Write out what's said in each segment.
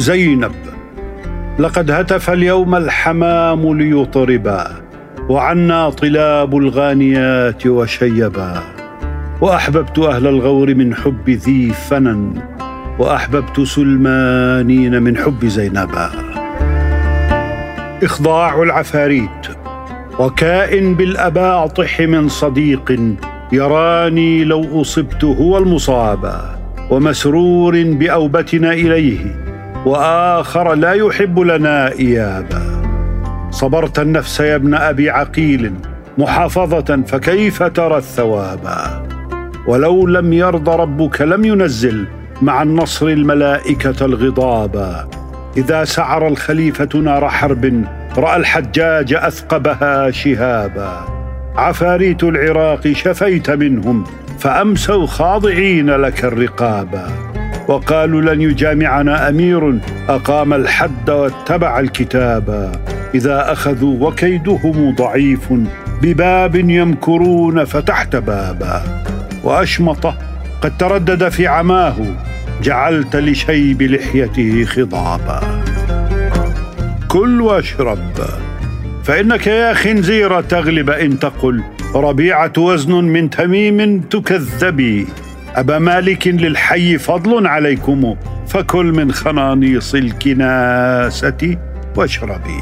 زينب لقد هتف اليوم الحمام ليطربا وعنا طلاب الغانيات وشيبا وأحببت أهل الغور من حب ذي فنن وأحببت سلمانين من حب زينبا. إخضاع العفاريت وكائن بالأباطح من صديق يراني لو أصبت هو المصابا ومسرور بأوبتنا إليه. وآخر لا يحب لنا إيابا. صبرت النفس يا ابن أبي عقيل محافظة فكيف ترى الثوابا ولو لم يرض ربك لم ينزل مع النصر الملائكة الغضابا إذا سعر الخليفة نار حرب رأى الحجاج أثقبها شهابا. عفاريت العراق شفيت منهم فأمسوا خاضعين لك الرقابا. وقالوا لن يجامعنا أمير أقام الحد واتبع الكتابا إذا أخذوا وكيدهم ضعيف بباب يمكرون فتحت بابا. واشمطه قد تردد في عماه جعلت لشيب لحيته خضابا. كل واشرب فإنك يا خنزير تغلب إن تقل. ربيعة وزن من تميم تكذبي أبا مالك للحي فضل عليكم فكل من خنانيص الكناسة واشربي.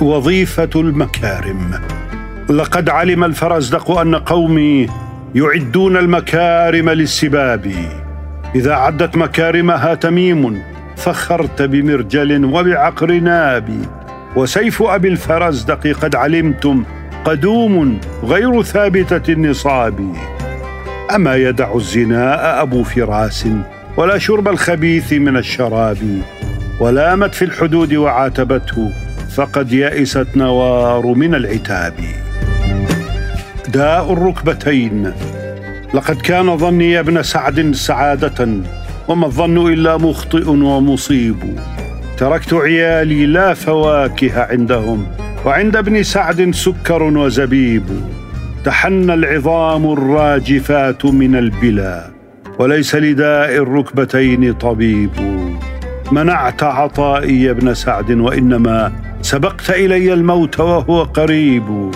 وظيفة المكارم. لقد علم الفرزدق أن قومي يعدون المكارم للسباب. إذا عدت مكارمها تميم فخرت بمرجل وبعقر ناب. وسيف أبي الفرزدق قد علمتم قدوم غير ثابتة النصاب. أما يدع الزناء أبو فراس ولا شرب الخبيث من الشراب ولامت في الحدود وعاتبته فقد يئست نوار من العتاب. داء الركبتين لقد كان ظني يا ابن سعد سعادة وما الظن إلا مخطئ ومصيب. تركت عيالي لا فواكه عندهم وعند ابن سعد سكر وزبيب. تحنى العظام الراجفات من البلا وليس لداء الركبتين طبيب. منعت عطائي يا ابن سعد وإنما سبقت إلي الموت وهو قريب.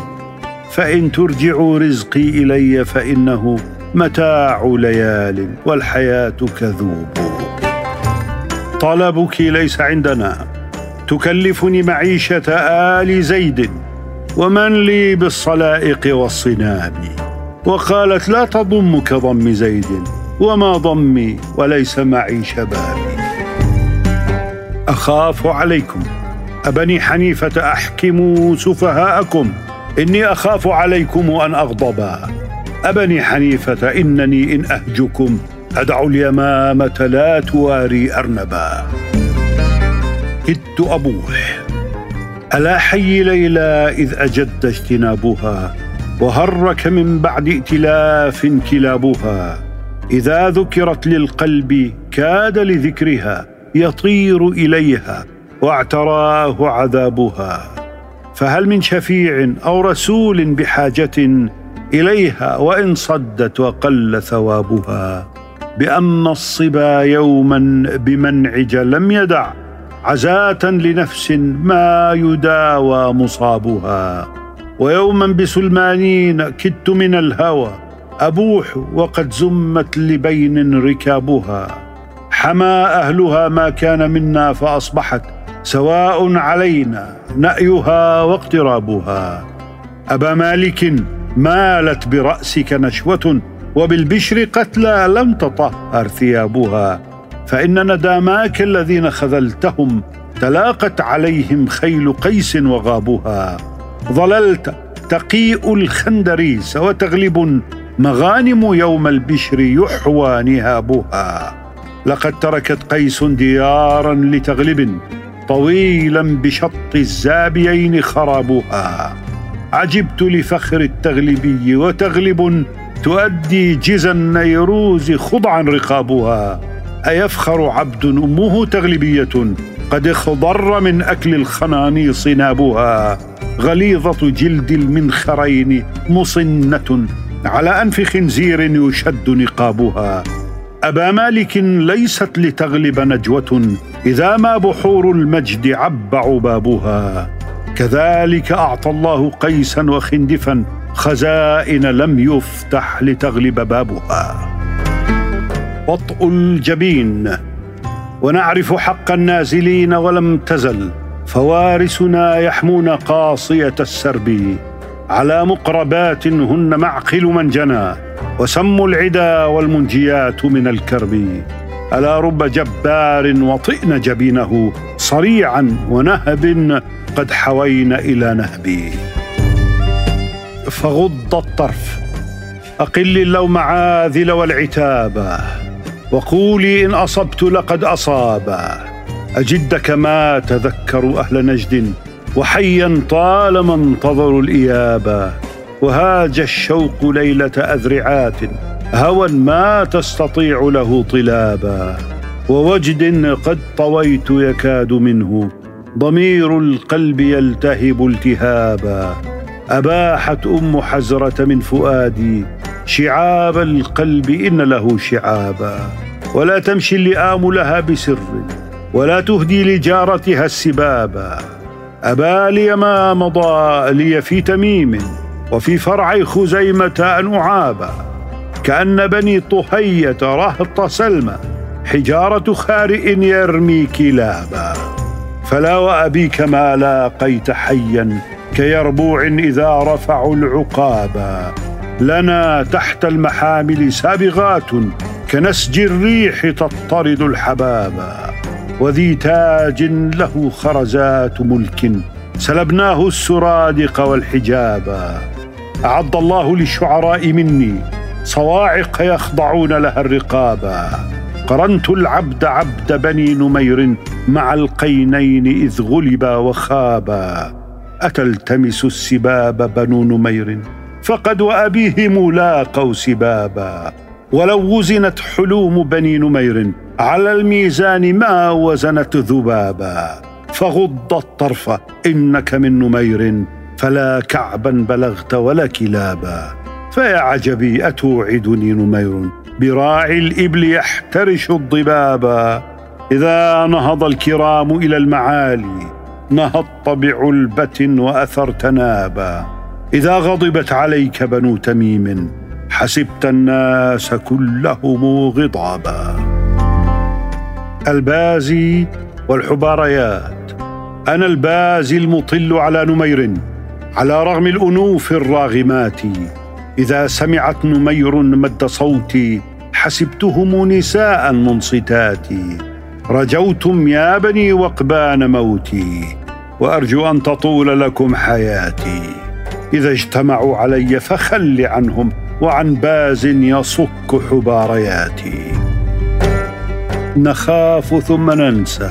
فإن ترجعوا رزقي إلي فإنه متاع ليال والحياة كذوب. طلبك ليس عندنا تكلفني معيشة آل زيد. ومن لي بالصلائق والصناب وقالت لا تضم كضم زيد وما ضمي وليس معي شبابي أخاف عليكم. أبني حنيفة أحكموا سفهاءكم. إني أخاف عليكم أن اغضبا أبني حنيفة إنني إن أهجكم. أدع اليمامة لا تواري أرنبا. كدت أبوح. ألا حي ليلى إذ أجد اجتنابها وهرك من بعد ائتلاف كلابها. إذا ذكرت للقلب كاد لذكرها يطير إليها واعتراه عذابها. فهل من شفيع أو رسول بحاجة إليها وإن صدت وقل ثوابها؟ بأن الصبا يوما بمنعج لم يدع عزاة لنفس ما يداوى مصابها. ويوما بسلمانين كدت من الهوى أبوح وقد زمت لبين ركابها. حمى أهلها ما كان منا فأصبحت سواء علينا نأيها واقترابها. أبا مالك مالت برأسك نشوة وبالبشر قتلى لم تطهر ثيابها. فان نداماك الذين خذلتهم تلاقت عليهم خيل قيس وغابها ظللت تقيء الخندريس وتغلب مغانم يوم البشر يحوى نهابها لقد تركت قيس ديارا لتغلب طويلا بشط الزابيين خرابها عجبت لفخر التغلبي وتغلب تؤدي جزى النيروز خضعا رقابها أيفخر عبد أمه تغلبية؟ قد اخضر من أكل الخنانيص نابها. غليظة جلد المنخرين مصنة. على أنف خنزير يشد نقابها. أبا مالك ليست لتغلب نجوة. إذا ما بحور المجد عب عبابها. كذلك أعطى الله قيسا وخندفا. خزائن لم يفتح لتغلب بابها. وطء الجبين ونعرف حق النازلين ولم تزل. فوارسنا يحمون قاصية السرب. على مقربات هن معقل من جنى. وسم العدا والمنجيات من الكرب. ألا رب جبار وطئن جبينه صريعا ونهب قد حوينا إلى نهبي فغض الطرف أقل اللوم عاذل والعتاب. وقولي إن أصبت لقد أصاب. أجدك ما تذكر أهل نجد وحيا طالما انتظروا الايابه وهاج الشوق ليلة أذرعات هوى ما تستطيع له طلابا ووجد قد طويت يكاد منه ضمير القلب يلتهب التهابا أباحت أم حزرة من فؤادي شعاب القلب إن له شعابا. ولا تمشي اللئام لها بسر ولا تهدي لجارتها السبابا. أبا لي ما مضى لي في تميم وفي فرع خزيمة أن أعابا. كأن بني طهية رهط سلمى حجارة خارئ يرمي كلابا. فلا وأبيك ما لاقيت حيا كيربوع إذا رفعوا العقابا. لنا تحت المحامل سابغات كنسج الريح تطرد الحبابا وذي تاج له خرزات ملك سلبناه السرادق والحجابا أعد الله للشعراء مني صواعق يخضعون لها الرقابا قرنت العبد عبد بني نمير مع القينين إذ غلبا وخابا أتلتمس السباب بنو نمير؟ فقد وأبيهم لاقوا سبابا ولو وزنت حلوم بني نمير على الميزان ما وزنت ذبابا. فغض الطرف إنك من نمير فلا كعبا بلغت ولا كلابا. فيا عجبي أتوعدني نمير؟ براعي الإبل يحترش الضبابا. إذا نهض الكرام إلى المعالي نهضت بعلبة وأثرت نابا. إذا غضبت عليك بنو تميم حسبت الناس كلهم غضابا. البازي والحباريات. أنا البازي المطل على نمير على رغم الأنوف الراغمات. إذا سمعت نمير مد صوتي حسبتهم نساء منصتات. رجوتم يا بني وقبان موتي وأرجو أن تطول لكم حياتي. إذا اجتمعوا علي فخل عنهم وعن باز يصك حبارياتي نخاف ثم ننسى.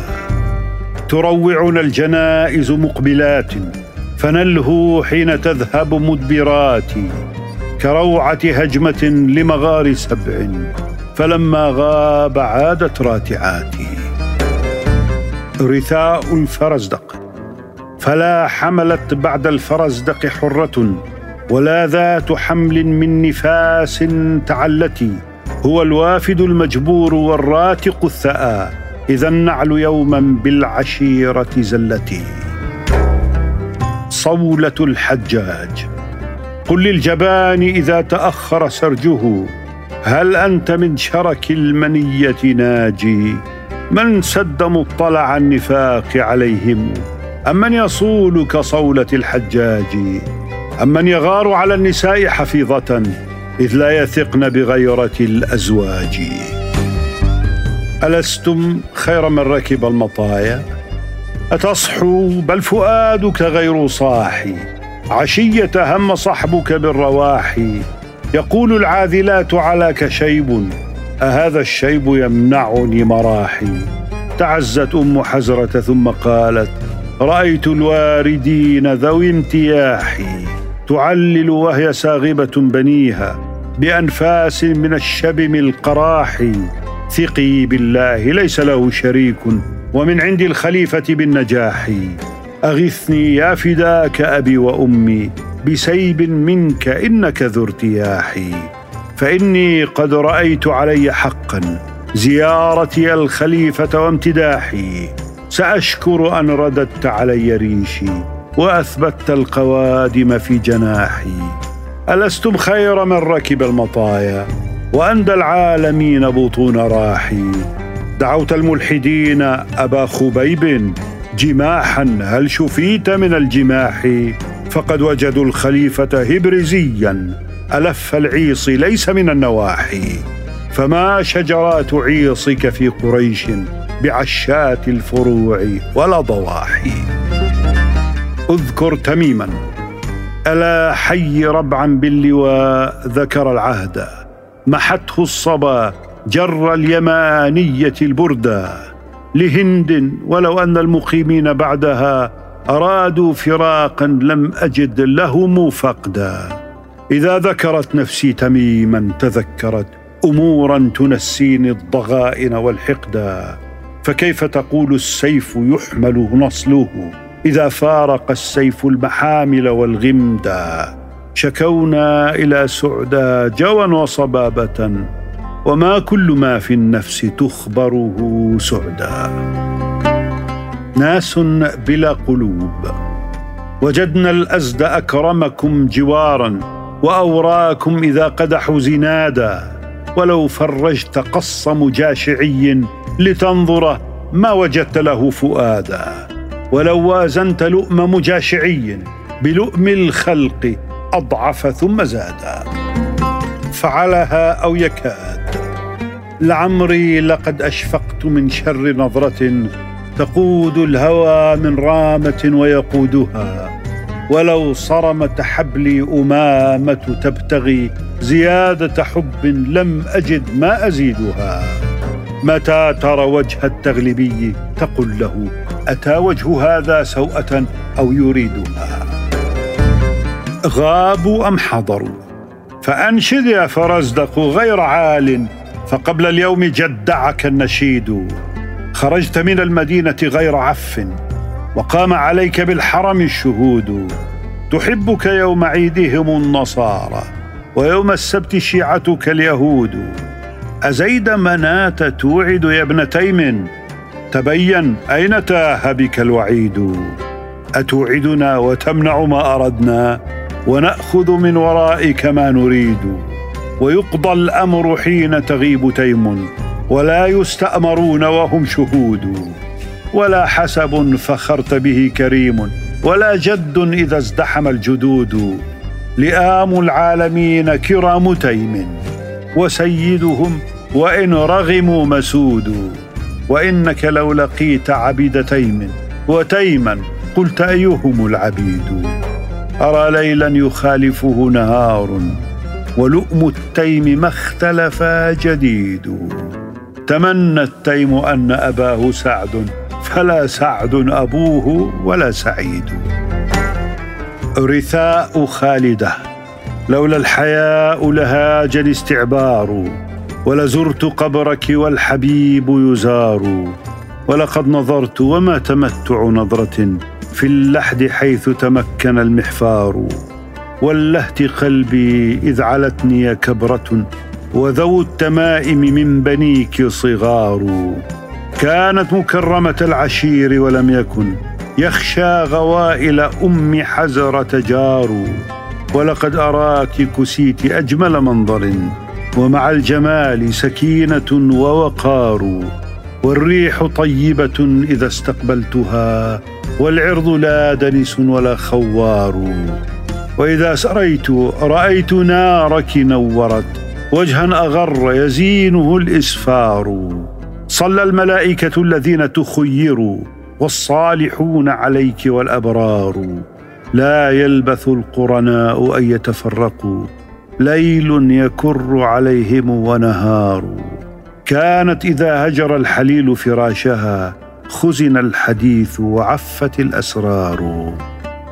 تروعنا الجنائز مقبلات فنلهو حين تذهب مدبرات. كروعة هجمة لمغار سبع فلما غاب عادت راتعاتي. رثاء الفرزدق فلا حملت بعد الفرزدق حرة ولا ذات حمل من نفاس تعلتي هو الوافد المجبور والراتق الثأى إذا النعل يوما بالعشيرة زلتي صولة الحجاج قل للجبان إذا تأخر سرجه هل أنت من شرك المنية ناجي؟ من سد مطلع النفاق عليهم؟ أم من يصول كصولة الحجاج؟ أم من يغار على النساء حفيظة إذ لا يثقن بغيرة الأزواج؟ ألستم خير من ركب المطايا؟ أتصحو بل فؤادك غير صاحي عشية هم صحبك بالرواحي يقول العاذلات علىك شيب أهذا الشيب يمنعني مراحي؟ تعزت أم حزرة ثم قالت رأيت الواردين ذوي امتياحي تعلل وهي ساغبة بنيها بأنفاس من الشبم القراح. ثقي بالله ليس له شريك ومن عند الخليفة بالنجاح. أغثني يا فداك أبي وأمي بسيب منك إنك ذو ارتياح. فإني قد رأيت علي حقا زيارتي الخليفة وامتداحي. سأشكر أن رددت علي ريشي وأثبتت القوادم في جناحي. ألستم خير من ركب المطايا وأندى العالمين بطون راحي. دعوت الملحدين أبا خبيب جماحا هل شفيت من الجماح؟ فقد وجدوا الخليفة هبرزيا ألف العيص ليس من النواحي. فما شجرات عيصك في قريش؟ بعشات الفروع ولا ضواحي. اذكر تميما. ألا حي ربعا باللواء ذكر العهد. محته الصبا جر اليمانية البرده لهند ولو أن المقيمين بعدها أرادوا فراقا لم أجد لهم فقدا. إذا ذكرت نفسي تميما تذكرت أمورا تنسيني الضغائن والحقدا. فكيف تقول السيف يحمل نصله إذا فارق السيف المحامل والغمدا شكونا إلى سعدى جوى وصبابة وما كل ما في النفس تخبره سعدا ناس بلا قلوب وجدنا الأزد أكرمكم جوارا وأوراكم إذا قدحوا زنادا. ولو فرجت قص مجاشعي لتنظر ما وجدت له فؤادا. ولو وازنت لؤم مجاشعي بلؤم الخلق أضعف ثم زادا. فعلها أو يكاد. لعمري لقد أشفقت من شر نظرة تقود الهوى من رامة ويقودها. ولو صرمت حبلي أمامة تبتغي زيادة حب لم أجد ما أزيدها. متى ترى وجه التغلبي تقل له؟ أتى وجه هذا سوءة أو يريدها؟ غابوا أم حضروا؟ فأنشد يا فرزدق غير عال فقبل اليوم جدعك النشيد. خرجت من المدينة غير عف. وقام عليك بالحرم الشهود. تحبك يوم عيدهم النصارى ويوم السبت شيعتك اليهود. أزيد مناة توعد يا ابن تيم تبين أين تاه بك الوعيد؟ أتوعدنا وتمنع ما أردنا؟ ونأخذ من ورائك ما نريد. ويقضى الأمر حين تغيب تيم ولا يستأمرون وهم شهود. ولا حسب فخرت به كريم ولا جد إذا ازدحم الجدود. لئام العالمين كرام تيم وسيدهم وإن رغموا مسود. وإنك لو لقيت عبيد تيم وتيما قلت أيهم العبيد. أرى ليلا يخالفه نهار ولؤم التيم ما اختلفا جديد. تمنى التيم أن أباه سعد فلا سعد أبوه ولا سعيد. رثاء خالدة لولا الحياء لهاجني استعبار ولزرت قبرك والحبيب يزار. ولقد نظرت وما تمتع نظرة في اللحد حيث تمكن المحفار. ولهت قلبي إذ علتني كبرة وذو التمائم من بنيك صغار. كانت مكرمة العشير ولم يكن يخشى غوائل أم حزرة جار ولقد أراك كسيت أجمل منظر ومع الجمال سكينة ووقار. والريح طيبة إذا استقبلتها والعرض لا دنس ولا خوار. وإذا سريت رأيت نارك نورت وجها أغر يزينه الإسفار. صلى الملائكة الذين تخيروا والصالحون عليك والأبرار. لا يلبث القرناء أن يتفرقوا. ليل يكر عليهم ونهار. كانت إذا هجر الحليل فراشها خزن الحديث وعفت الأسرار.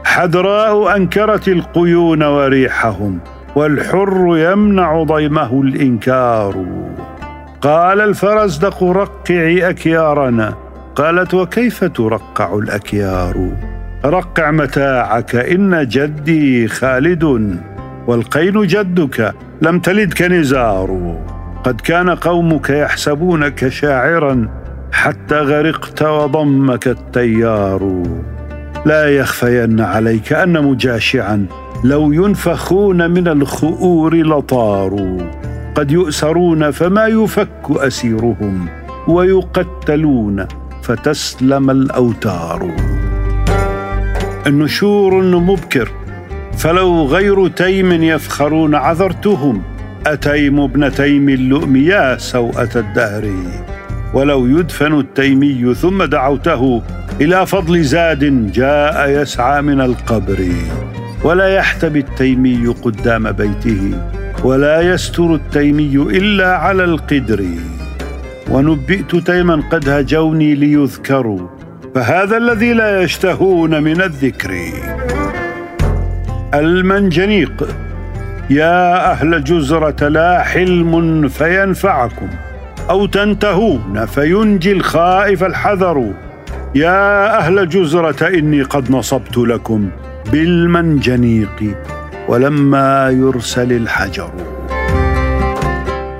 حدراء أنكرت القيون وريحهم والحر يمنع ضيمه الإنكار. قال الفرزدق رقعي أكيارنا. قالت وكيف ترقع الأكيار؟ رقع متاعك إن جدي خالد والقين جدك لم تلدك نزار. قد كان قومك يحسبونك شاعرا حتى غرقت وضمك التيار. لا يخفين عليك أن مجاشعا لو ينفخون من الخؤور لطاروا قد يؤسرون فما يفك أسيرهم ويقتلون فتسلم الأوتار. النشور مبكر فلو غير تيم يفخرون عذرتهم أتيم ابن تيم اللؤم يا سوءة الدهر؟ ولو يدفن التيمي ثم دعوته إلى فضل زاد جاء يسعى من القبر. ولا يحتبي التيمي قدام بيته ولا يستر التيمي إلا على القدر. ونبئت تيما قد هجوني ليذكروا فهذا الذي لا يشتهون من الذكر. المنجنيق يا أهل جزره لا حلم فينفعكم أو تنتهون فينجي الخائف الحذر. يا أهل جزره إني قد نصبت لكم بالمنجنيق. ولما يرسل الحجر.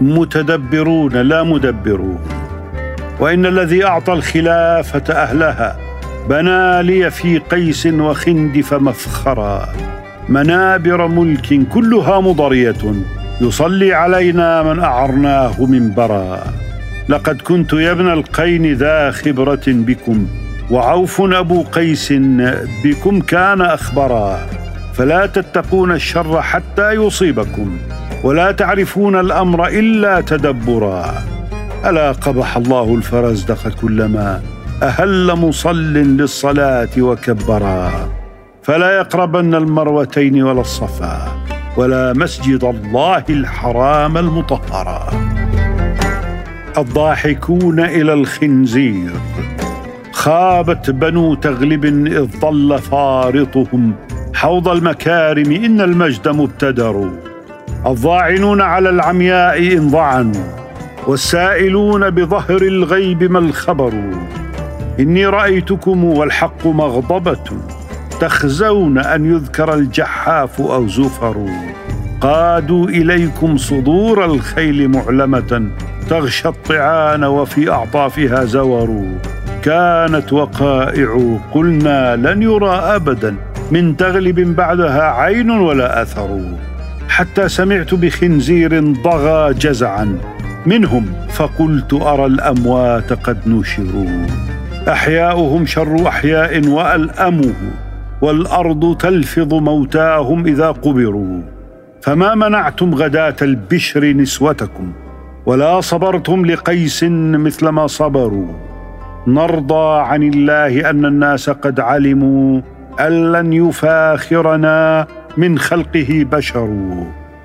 متدبرون لا مدبرون. وإن الذي أعطى الخلافة أهلها بنى لي في قيس وخندف مفخرا. منابر ملك كلها مضرية. يصلي علينا من أعرناه منبرا. لقد كنت يا ابن القين ذا خبرة بكم وعوف أبو قيس بكم كان أخبرا. فلا تتقون الشر حتى يصيبكم ولا تعرفون الأمر إلا تدبرا. ألا قبح الله الفرزدق كلما أهل مصل للصلاة وكبرا. فلا يقربن المروتين ولا الصفا ولا مسجد الله الحرام المطهرا. الضاحكون إلى الخنزير خابت بنو تغلب إذ ضل فارطهم حوض المكارم إن المجد مبتدر. الضاعنون على العمياء إن ضعنوا والسائلون بظهر الغيب ما الخبر. إني رأيتكم والحق مغضبة تخزون أن يذكر الجحاف أو زفر. قادوا إليكم صدور الخيل معلمة تغشى الطعان وفي أعطافها زور. كانت وقائع قلنا لن يرى ابدا. من تغلب بعدها عين ولا أثر. حتى سمعت بخنزير ضغى جزعا. منهم فقلت أرى الأموات قد نشروا. أحياؤهم شر أحياء وألأمه. والأرض تلفظ موتاهم إذا قبروا. فما منعتم غداة البشر نسوتكم؟ ولا صبرتم لقيس مثل ما صبروا. نرضى عن الله أن الناس قد علموا. أن لن يفاخرنا من خلقه بشر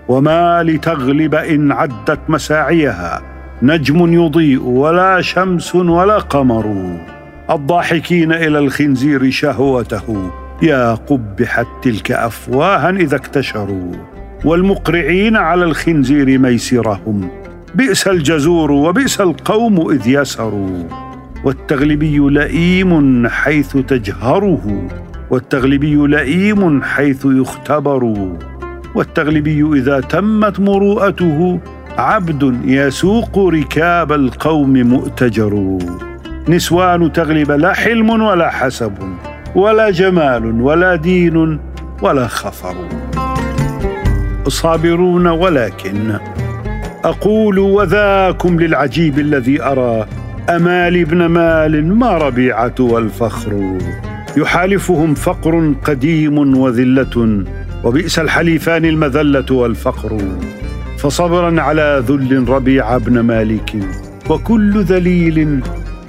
وما لتغلب إن عدت مساعيها. نجم يضيء ولا شمس ولا قمر. الضاحكين إلى الخنزير شهوته. يا قبحت تلك أفواها إذا اكتشروا. والمقرعين على الخنزير ميسرهم. بئس الجزور وبئس القوم إذ يسروا. والتغلبي لئيم حيث تجهره. والتغلبي لئيم حيث يختبر. والتغلبي إذا تمت مروءته عبد يسوق ركاب القوم مؤتجر. نسوان تغلب لا حلم ولا حسب ولا جمال ولا دين ولا خفر. صابرون ولكن أقول وذاكم للعجيب الذي أرى أمال ابن مال ما ربيعة والفخر. يحالفهم فقر قديم وذلة وبئس الحليفان المذلة والفقر. فصبرا على ذل ربيع ابن مالك وكل ذليل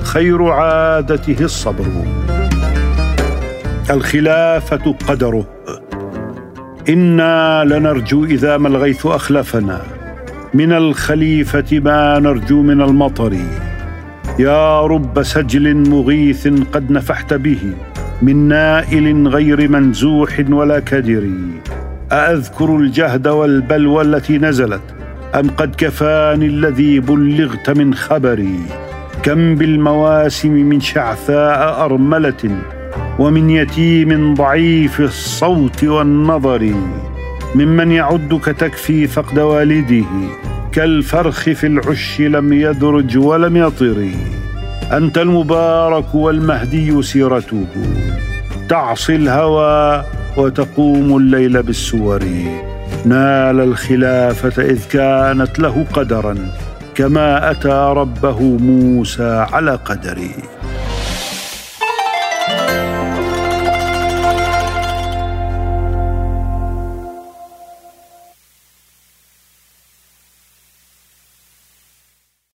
خير عادته الصبر. الخلافة قدره. إنا لنرجو إذا ما الغيث أخلفنا. من الخليفة ما نرجو من المطر. يا رب سجل مغيث قد نفحت به. من نائل غير منزوح ولا كدر. أأذكر الجهد والبلوى التي نزلت؟ أم قد كفاني الذي بلغت من خبري؟ كم بالمواسم من شعثاء أرملة ومن يتيم ضعيف الصوت والنظر. ممن يعدك تكفي فقد والده. كالفرخ في العش لم يدرج ولم يطر. أنت المبارك والمهدي سيرته. تعصي الهوى وتقوم الليل بالسور. نال الخلافة إذ كانت له قدرا كما أتى ربه موسى على قدره.